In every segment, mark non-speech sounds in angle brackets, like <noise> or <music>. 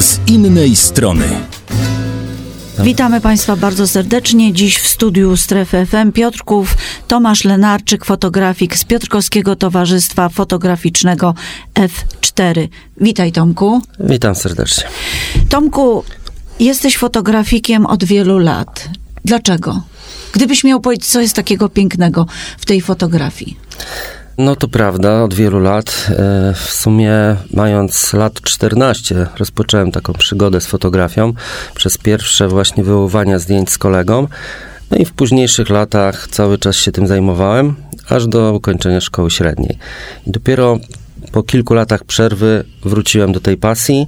z innej strony. Witamy Państwa bardzo serdecznie. Dziś w studiu Strefy FM Piotrków, Tomasz Lenarczyk, fotografik z Piotrkowskiego Towarzystwa Fotograficznego F4. Witaj Tomku. Witam serdecznie. Tomku, jesteś fotografikiem od wielu lat. Dlaczego? Gdybyś miał powiedzieć, co jest takiego pięknego w tej fotografii? No to prawda, od wielu lat. E, w sumie mając lat 14 rozpocząłem taką przygodę z fotografią przez pierwsze właśnie wywoływania zdjęć z kolegą. No i w późniejszych latach cały czas się tym zajmowałem, aż do ukończenia szkoły średniej. I dopiero po kilku latach przerwy wróciłem do tej pasji.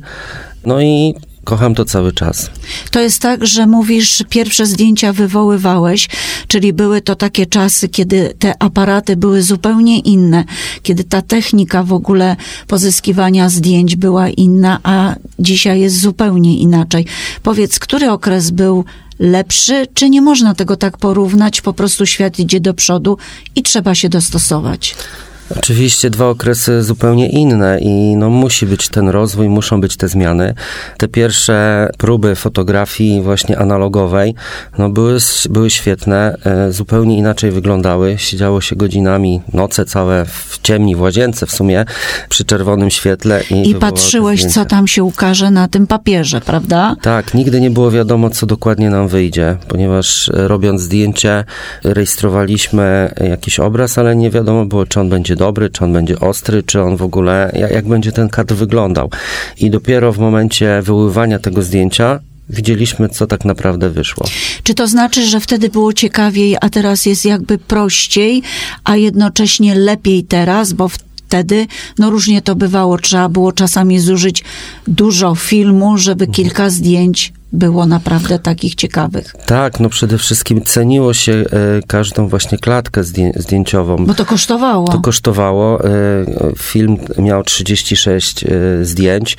No i Kocham to cały czas. To jest tak, że mówisz, pierwsze zdjęcia wywoływałeś, czyli były to takie czasy, kiedy te aparaty były zupełnie inne, kiedy ta technika w ogóle pozyskiwania zdjęć była inna, a dzisiaj jest zupełnie inaczej. Powiedz, który okres był lepszy, czy nie można tego tak porównać? Po prostu świat idzie do przodu i trzeba się dostosować. Oczywiście dwa okresy zupełnie inne i no, musi być ten rozwój, muszą być te zmiany. Te pierwsze próby fotografii właśnie analogowej no, były, były świetne, e, zupełnie inaczej wyglądały. Siedziało się godzinami, noce całe w ciemni, w łazience w sumie, przy czerwonym świetle. I, I patrzyłeś, co tam się ukaże na tym papierze, prawda? Tak, nigdy nie było wiadomo, co dokładnie nam wyjdzie, ponieważ e, robiąc zdjęcie, rejestrowaliśmy jakiś obraz, ale nie wiadomo było, czy on będzie dobry, czy on będzie ostry, czy on w ogóle, jak, jak będzie ten kadr wyglądał. I dopiero w momencie wyływania tego zdjęcia widzieliśmy, co tak naprawdę wyszło. Czy to znaczy, że wtedy było ciekawiej, a teraz jest jakby prościej, a jednocześnie lepiej teraz, bo wtedy, no różnie to bywało, trzeba było czasami zużyć dużo filmu, żeby mhm. kilka zdjęć było naprawdę takich ciekawych. Tak, no przede wszystkim ceniło się e, każdą właśnie klatkę zdję zdjęciową. Bo to kosztowało. To kosztowało. E, film miał 36 e, zdjęć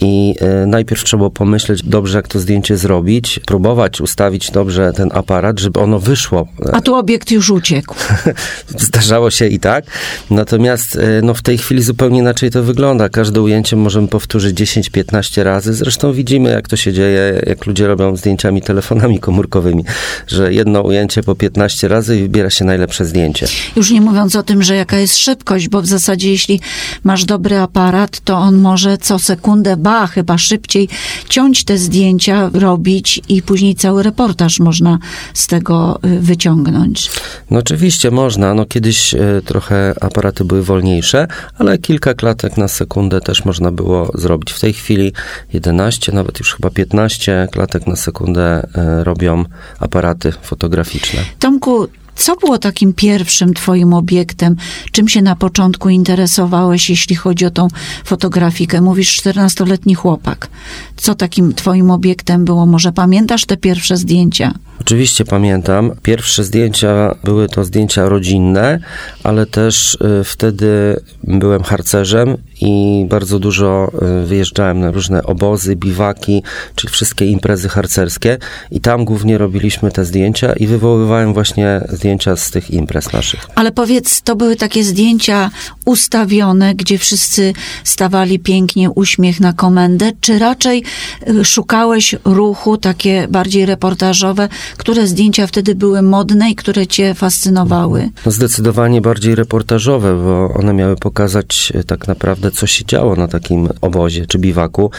i e, najpierw trzeba pomyśleć dobrze, jak to zdjęcie zrobić, próbować ustawić dobrze ten aparat, żeby ono wyszło. A tu obiekt już uciekł. <laughs> Zdarzało się i tak. Natomiast e, no, w tej chwili zupełnie inaczej to wygląda. Każde ujęcie możemy powtórzyć 10-15 razy. Zresztą widzimy, jak to się dzieje, jak ludzie robią zdjęciami telefonami komórkowymi, że jedno ujęcie po 15 razy i wybiera się najlepsze zdjęcie. Już nie mówiąc o tym, że jaka jest szybkość, bo w zasadzie jeśli masz dobry aparat, to on może co sekundę ba, chyba szybciej ciąć te zdjęcia, robić i później cały reportaż można z tego y, wyciągnąć. No oczywiście można. No kiedyś y, trochę aparaty były wolniejsze, ale kilka klatek na sekundę też można było zrobić. W tej chwili 11, nawet już chyba 15 klatek na sekundę y, robią aparaty fotograficzne. Tomku, co było takim pierwszym twoim obiektem? Czym się na początku interesowałeś, jeśli chodzi o tą fotografikę? Mówisz 14-letni chłopak. Co takim twoim obiektem było? Może pamiętasz te pierwsze zdjęcia? Oczywiście pamiętam. Pierwsze zdjęcia były to zdjęcia rodzinne, ale też y, wtedy byłem harcerzem i bardzo dużo y, wyjeżdżałem na różne obozy, biwaki, czyli wszystkie imprezy harcerskie i tam głównie robiliśmy te zdjęcia i wywoływałem właśnie zdjęcia z tych imprez naszych. Ale powiedz, to były takie zdjęcia ustawione, gdzie wszyscy stawali pięknie, uśmiech na komendę, czy raczej y, szukałeś ruchu, takie bardziej reportażowe, które zdjęcia wtedy były modne i które cię fascynowały? No zdecydowanie bardziej reportażowe, bo one miały pokazać e, tak naprawdę, co się działo na takim obozie czy biwaku.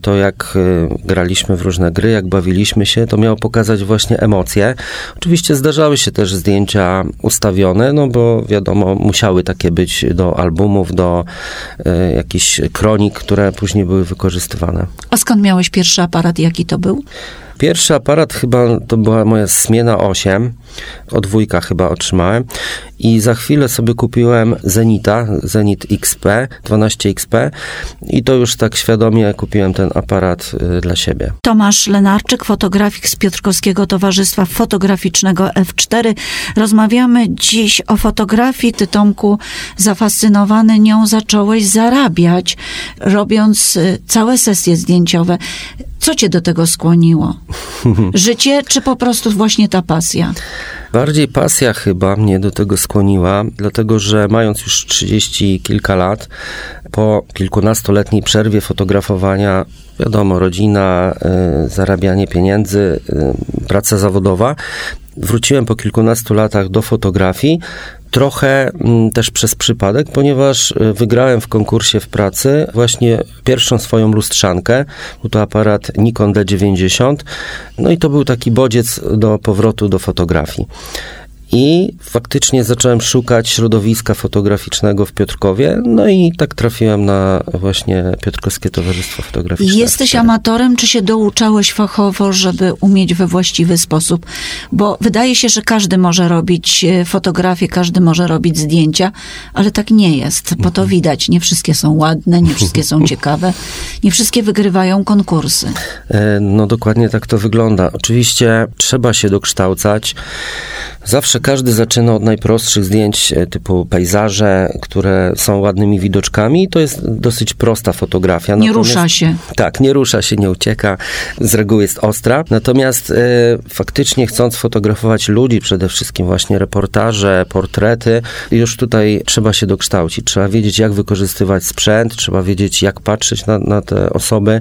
To jak e, graliśmy w różne gry, jak bawiliśmy się, to miało pokazać właśnie emocje. Oczywiście zdarzały się też zdjęcia ustawione, no bo wiadomo, musiały takie być do albumów, do e, jakichś kronik, które później były wykorzystywane. A skąd miałeś pierwszy aparat? Jaki to był? Pierwszy aparat chyba to była moja Smiena 8. Od chyba otrzymałem. I za chwilę sobie kupiłem Zenita, Zenit XP, 12XP i to już tak świadomie kupiłem ten aparat y, dla siebie. Tomasz Lenarczyk, fotografik z Piotrkowskiego Towarzystwa Fotograficznego F4. Rozmawiamy dziś o fotografii. Ty, Tomku, zafascynowany nią zacząłeś zarabiać, robiąc y, całe sesje zdjęciowe. Co cię do tego skłoniło? <laughs> Życie, czy po prostu właśnie ta pasja? Bardziej pasja chyba mnie do tego skłoniła, dlatego że mając już 30 kilka lat, po kilkunastoletniej przerwie fotografowania, wiadomo, rodzina, y, zarabianie pieniędzy, y, praca zawodowa, wróciłem po kilkunastu latach do fotografii, trochę mm, też przez przypadek, ponieważ y, wygrałem w konkursie w pracy właśnie pierwszą swoją lustrzankę. Był to aparat Nikon D90. No i to był taki bodziec do powrotu do fotografii. I faktycznie zacząłem szukać środowiska fotograficznego w Piotrkowie, no i tak trafiłem na właśnie Piotrkowskie Towarzystwo Fotograficzne. Jesteś amatorem, czy się douczałeś fachowo, żeby umieć we właściwy sposób? Bo wydaje się, że każdy może robić e, fotografię, każdy może robić zdjęcia, ale tak nie jest, bo to widać. Nie wszystkie są ładne, nie wszystkie są <laughs> ciekawe, nie wszystkie wygrywają konkursy. E, no dokładnie tak to wygląda. Oczywiście trzeba się dokształcać. Zawsze każdy zaczyna od najprostszych zdjęć e, typu pejzaże, które są ładnymi widoczkami. To jest dosyć prosta fotografia. Nie Natomiast, rusza się. Tak, nie rusza się, nie ucieka. Z reguły jest ostra. Natomiast e, faktycznie chcąc fotografować ludzi, przede wszystkim właśnie reportaże, portrety, już tutaj trzeba się dokształcić. Trzeba wiedzieć, jak wykorzystywać sprzęt, trzeba wiedzieć, jak patrzeć na, na te osoby,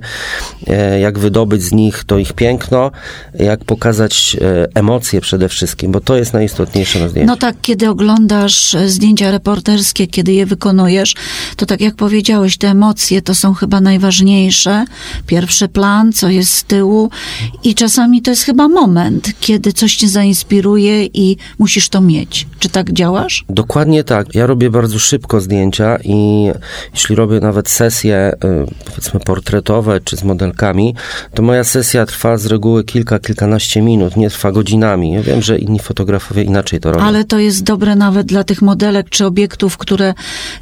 e, jak wydobyć z nich to ich piękno, jak pokazać emocje przede wszystkim, bo to jest najistotniejsze na zdjęciu. No tak, kiedy oglądasz e, zdjęcia reporterskie, kiedy je wykonujesz, to tak jak powiedziałeś, te emocje to są chyba najważniejsze. Pierwszy plan, co jest z tyłu i czasami to jest chyba moment, kiedy coś cię zainspiruje i musisz to mieć. Czy tak działasz? Dokładnie tak. Ja robię bardzo szybko zdjęcia i jeśli robię nawet sesje, e, powiedzmy portretowe czy z modelkami, to moja sesja trwa z reguły kilka, kilkanaście minut, nie trwa godzinami. Ja wiem, że inni fotografowie inaczej to robią. Ale to jest dobre nawet dla tych modelek czy obiektów, które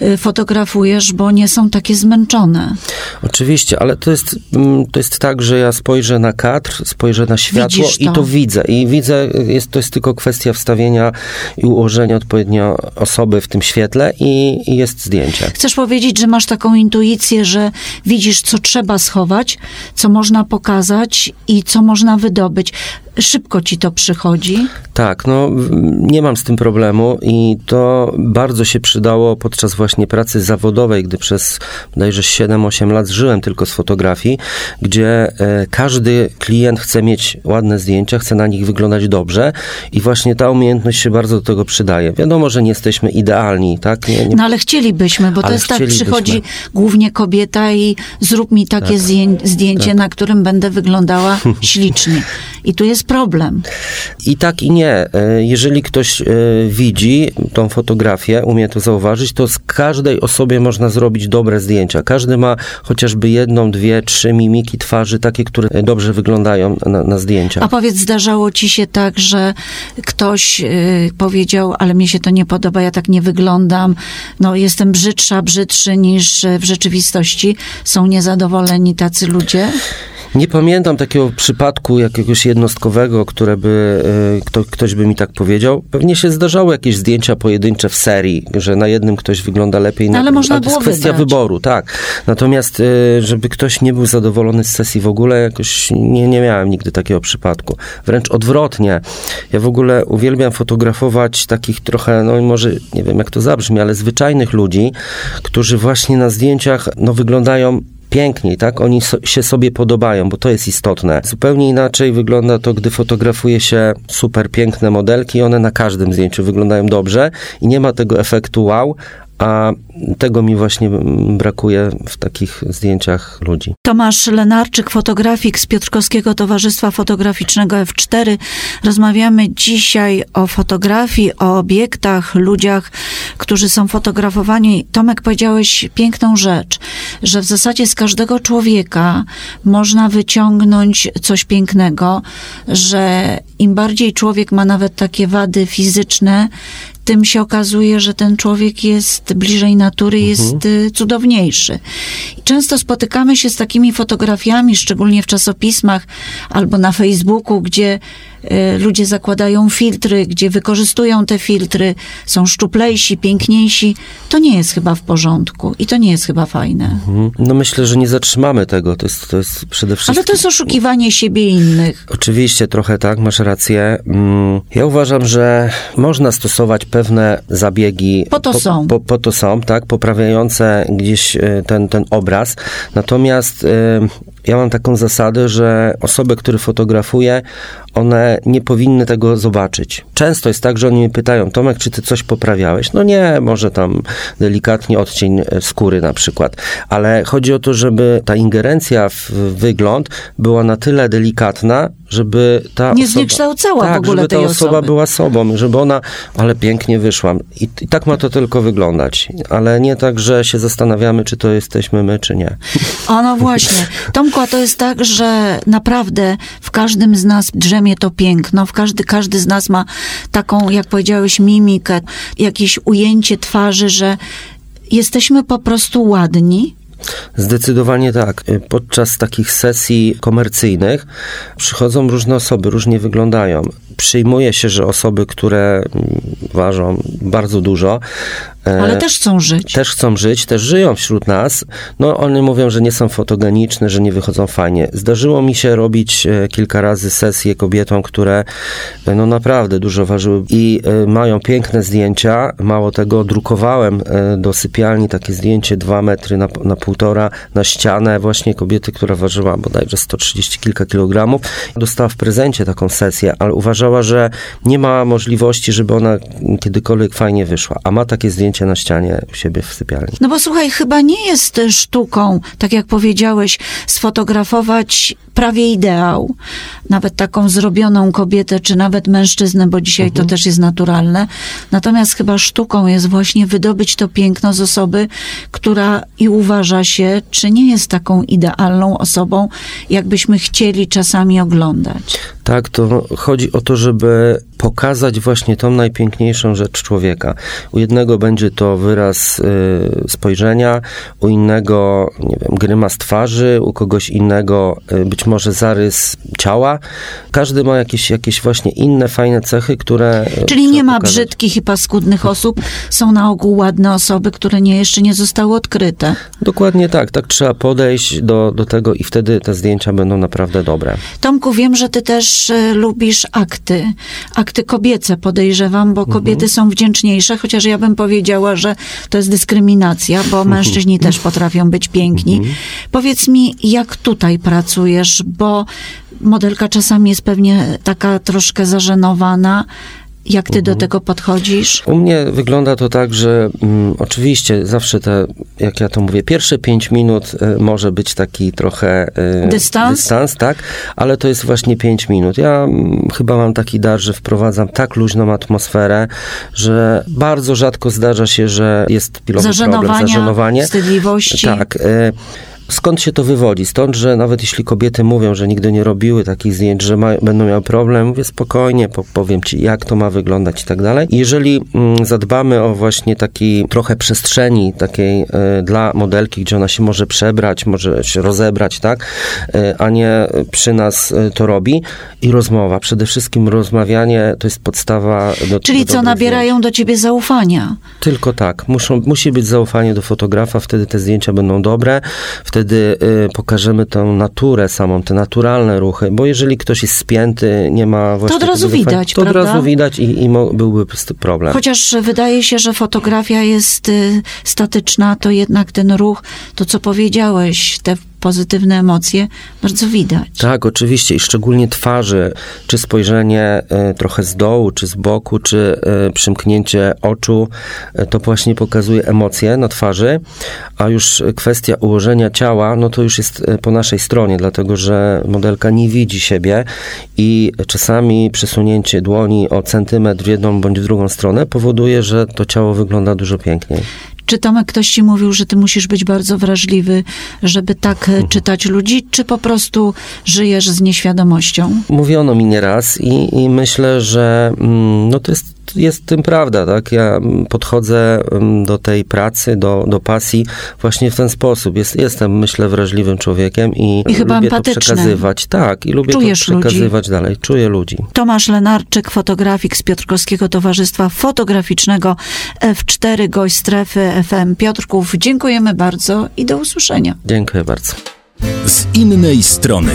y, fotografujesz, bo nie są takie zmęczone. Oczywiście, ale to jest, mm, to jest tak, że ja spojrzę na kadr, spojrzę na światło to. i to widzę. I widzę, jest, to jest tylko kwestia wstawienia i ułożenia odpowiednio osoby w tym świetle i, i jest zdjęcie. Chcesz powiedzieć, że masz taką intuicję, że widzisz, co trzeba schować, co można pokazać i co można wydobyć szybko ci to przychodzi? Tak, no nie mam z tym problemu i to bardzo się przydało podczas właśnie pracy zawodowej, gdy przez bodajże 7-8 lat żyłem tylko z fotografii, gdzie e, każdy klient chce mieć ładne zdjęcia, chce na nich wyglądać dobrze i właśnie ta umiejętność się bardzo do tego przydaje. Wiadomo, że nie jesteśmy idealni, tak? Nie, nie... No ale chcielibyśmy, bo to jest tak, przychodzi głównie kobieta i zrób mi takie tak. zdjęcie, tak. na którym będę wyglądała <laughs> ślicznie. I tu jest problem. I tak i nie. E, jeżeli ktoś e, widzi tą fotografię, umie to zauważyć, to z każdej osobie można zrobić dobre zdjęcia. Każdy ma chociażby jedną, dwie, trzy mimiki twarzy, takie, które dobrze wyglądają na, na zdjęciach. A powiedz, zdarzało ci się tak, że ktoś y, powiedział, ale mi się to nie podoba, ja tak nie wyglądam, no jestem brzydsza, brzydszy niż w rzeczywistości. Są niezadowoleni tacy ludzie? Nie pamiętam takiego przypadku jakiegoś jednostkowego, które by e, kto, ktoś by mi tak powiedział. Pewnie się zdarzały jakieś zdjęcia pojedyncze w serii, że na jednym ktoś wygląda lepiej, na ale można to jest kwestia wybrać. wyboru, tak. Natomiast e, żeby ktoś nie był zadowolony z sesji w ogóle, jakoś nie, nie miałem nigdy takiego przypadku. Wręcz odwrotnie. Ja w ogóle uwielbiam fotografować takich trochę, no może nie wiem jak to zabrzmi, ale zwyczajnych ludzi, którzy właśnie na zdjęciach no, wyglądają piękniej, tak? Oni so, się sobie podobają, bo to jest istotne. Zupełnie inaczej wygląda to, gdy fotografuje się super piękne modelki, one na każdym zdjęciu wyglądają dobrze i nie ma tego efektu wow, a tego mi właśnie brakuje w takich zdjęciach ludzi. Tomasz Lenarczyk, fotografik z Piotrkowskiego Towarzystwa Fotograficznego F4. Rozmawiamy dzisiaj o fotografii, o obiektach, ludziach, którzy są fotografowani. Tomek, powiedziałeś piękną rzecz, że w zasadzie z każdego człowieka można wyciągnąć coś pięknego, że im bardziej człowiek ma nawet takie wady fizyczne, tym się okazuje, że ten człowiek jest bliżej natury, mhm. jest y, cudowniejszy. Często spotykamy się z takimi fotografiami, szczególnie w czasopismach albo na Facebooku, gdzie ludzie zakładają filtry, gdzie wykorzystują te filtry, są szczuplejsi, piękniejsi, to nie jest chyba w porządku i to nie jest chyba fajne. Mhm. No myślę, że nie zatrzymamy tego. To jest, to jest przede wszystkim... Ale to jest oszukiwanie siebie i innych. Oczywiście, trochę tak, masz rację. Mm, Ja uważam, że można stosować pewne zabiegi. Po to są. Po, po to są, tak, poprawiające gdzieś e, ten, ten obraz. Natomiast e, ja mam taką zasadę, że osoby, które fotografuję, one nie powinny tego zobaczyć. Często jest tak, że oni mnie pytają, Tomek, czy ty coś poprawiałeś? No nie, może tam delikatnie odcień skóry na przykład. Ale chodzi o to, żeby ta ingerencja w wygląd była na tyle delikatna, żeby ta Nie osoba... zniekształcała w tak, ogóle żeby ta osoba osoby. była sobą, żeby ona, ale pięknie wyszłam. I, I tak ma to tylko wyglądać. Ale nie tak, że się zastanawiamy, czy to jesteśmy my, czy nie. O, no właśnie. Tomku, to jest tak, że naprawdę w każdym z nas drzemie to piękno, w każdy, każdy z nas ma taką, jak powiedziałeś, mimikę, jakieś ujęcie twarzy, że jesteśmy po prostu ładni. Zdecydowanie tak. Podczas takich sesji komercyjnych przychodzą różne osoby, różnie wyglądają. Przyjmuje się, że osoby, które mm, ważą bardzo dużo, e, Ale też chcą żyć. też chcą żyć, też żyją wśród nas. No, one mówią, że nie są fotogeniczne, że nie wychodzą fajnie. Zdarzyło mi się robić e, kilka razy sesje kobietom, które e, no naprawdę dużo ważyły i mają piękne zdjęcia. Mało tego, drukowałem do sypialni takie zdjęcie 2 metry na, na na ścianę właśnie kobiety, która ważyła bodajże 130 kilka kilogramów. Dostała w prezencie taką sesję, ale uważała, że nie ma możliwości, żeby ona kiedykolwiek fajnie wyszła. A ma takie zdjęcie na ścianie u siebie w sypialni. No bo słuchaj, chyba nie jest sztuką, tak jak powiedziałeś, sfotografować prawie ideał, nawet taką zrobioną kobietę, czy nawet mężczyznę, bo dzisiaj to też jest naturalne. Natomiast chyba sztuką jest właśnie wydobyć to piękno z osoby, która i uważa się, czy nie jest taką idealną osobą, jakbyśmy chcieli czasami oglądać. Tak, to chodzi o to, żeby pokazać właśnie tą najpiękniejszą rzecz człowieka. U jednego będzie to wyraz y, spojrzenia, u innego, nie wiem, grymas twarzy, u kogoś innego y, być może zarys ciała. Każdy ma jakieś, jakieś właśnie inne fajne cechy, które. y, Czyli nie ma pokazać. brzydkich i paskudnych osób, są na ogół ładne osoby, które nie, jeszcze nie zostały odkryte. Dokładnie tak, tak trzeba podejść do, do tego i wtedy te zdjęcia będą naprawdę dobre. Tomku, wiem, że ty też e, lubisz akty. Akty kobiece podejrzewam, bo kobiety są wdzięczniejsze, chociaż ja bym powiedziała, że to jest dyskryminacja, bo <laughs> mężczyźni też potrafią być piękni. Powiedz mi, jak tutaj pracujesz, bo modelka czasami jest pewnie taka troszkę zażenowana. Jak ty do tego podchodzisz? U mnie wygląda to tak, że mm, oczywiście zawsze te, jak ja to mówię, pierwsze pięć minut y, może być taki trochę y, Dystans? dystans, tak, ale to jest właśnie pięć minut. Ja mm, chyba mam taki dar, że wprowadzam tak luźną atmosferę, że bardzo rzadko zdarza się, że jest pilowy problem, zażenowanie. wstydliwości. Tak. y, Skąd się to wywodzi? Stąd, że nawet jeśli kobiety mówią, że nigdy nie robiły takich zdjęć, że ma, będą miały problem, mówię spokojnie, po, powiem ci, jak to ma wyglądać i tak dalej. Jeżeli mm, zadbamy o właśnie taki trochę przestrzeni takiej e, dla modelki, gdzie ona się może przebrać, może się rozebrać, tak, e, a nie przy nas e, to robi. I rozmowa, przede wszystkim rozmawianie to jest podstawa do Czyli do co, nabierają do ciebie zaufania? tylko tak. Muszą, musi być zaufanie do fotografa, wtedy te zdjęcia będą dobre, wtedy y, pokażemy tą naturę samą, te naturalne ruchy, bo jeżeli ktoś jest spięty, nie ma właśnie od razu widać, to od prawda? razu widać i, i byłby problem. Chociaż wydaje się, że fotografia jest y, statyczna, to jednak ten ruch, to co powiedziałeś, te pozytywne emocje, bardzo widać. Tak, oczywiście i szczególnie twarzy, czy spojrzenie e, trochę z dołu, czy z boku, czy e, przymknięcie oczu, e, to właśnie pokazuje emocje na twarzy, a już kwestia ułożenia ciała, no to już jest po naszej stronie, dlatego że modelka nie widzi siebie i czasami przesunięcie dłoni o centymetr w jedną bądź w drugą stronę powoduje, że to ciało wygląda dużo piękniej. Czy Tomek ktoś ci mówił, że ty musisz być bardzo wrażliwy, żeby tak Mhm. e, czytać ludzi, czy po prostu żyjesz z nieświadomością? Mówiono mi nieraz i, i myślę, że mm, no to jest jest tym prawda, tak? Ja mm, podchodzę mm, do tej pracy, do, do pasji właśnie w ten sposób. Jest, jestem, myślę, wrażliwym człowiekiem i, I chyba lubię to przekazywać. Tak, i lubię Czujesz to ludzi. przekazywać dalej. Czuję ludzi. Tomasz Lenarczyk, fotografik z Piotrkowskiego Towarzystwa Fotograficznego F4, gość strefy FM Piotrków. Dziękujemy bardzo i do usłyszenia. Dziękuję bardzo. Z innej strony.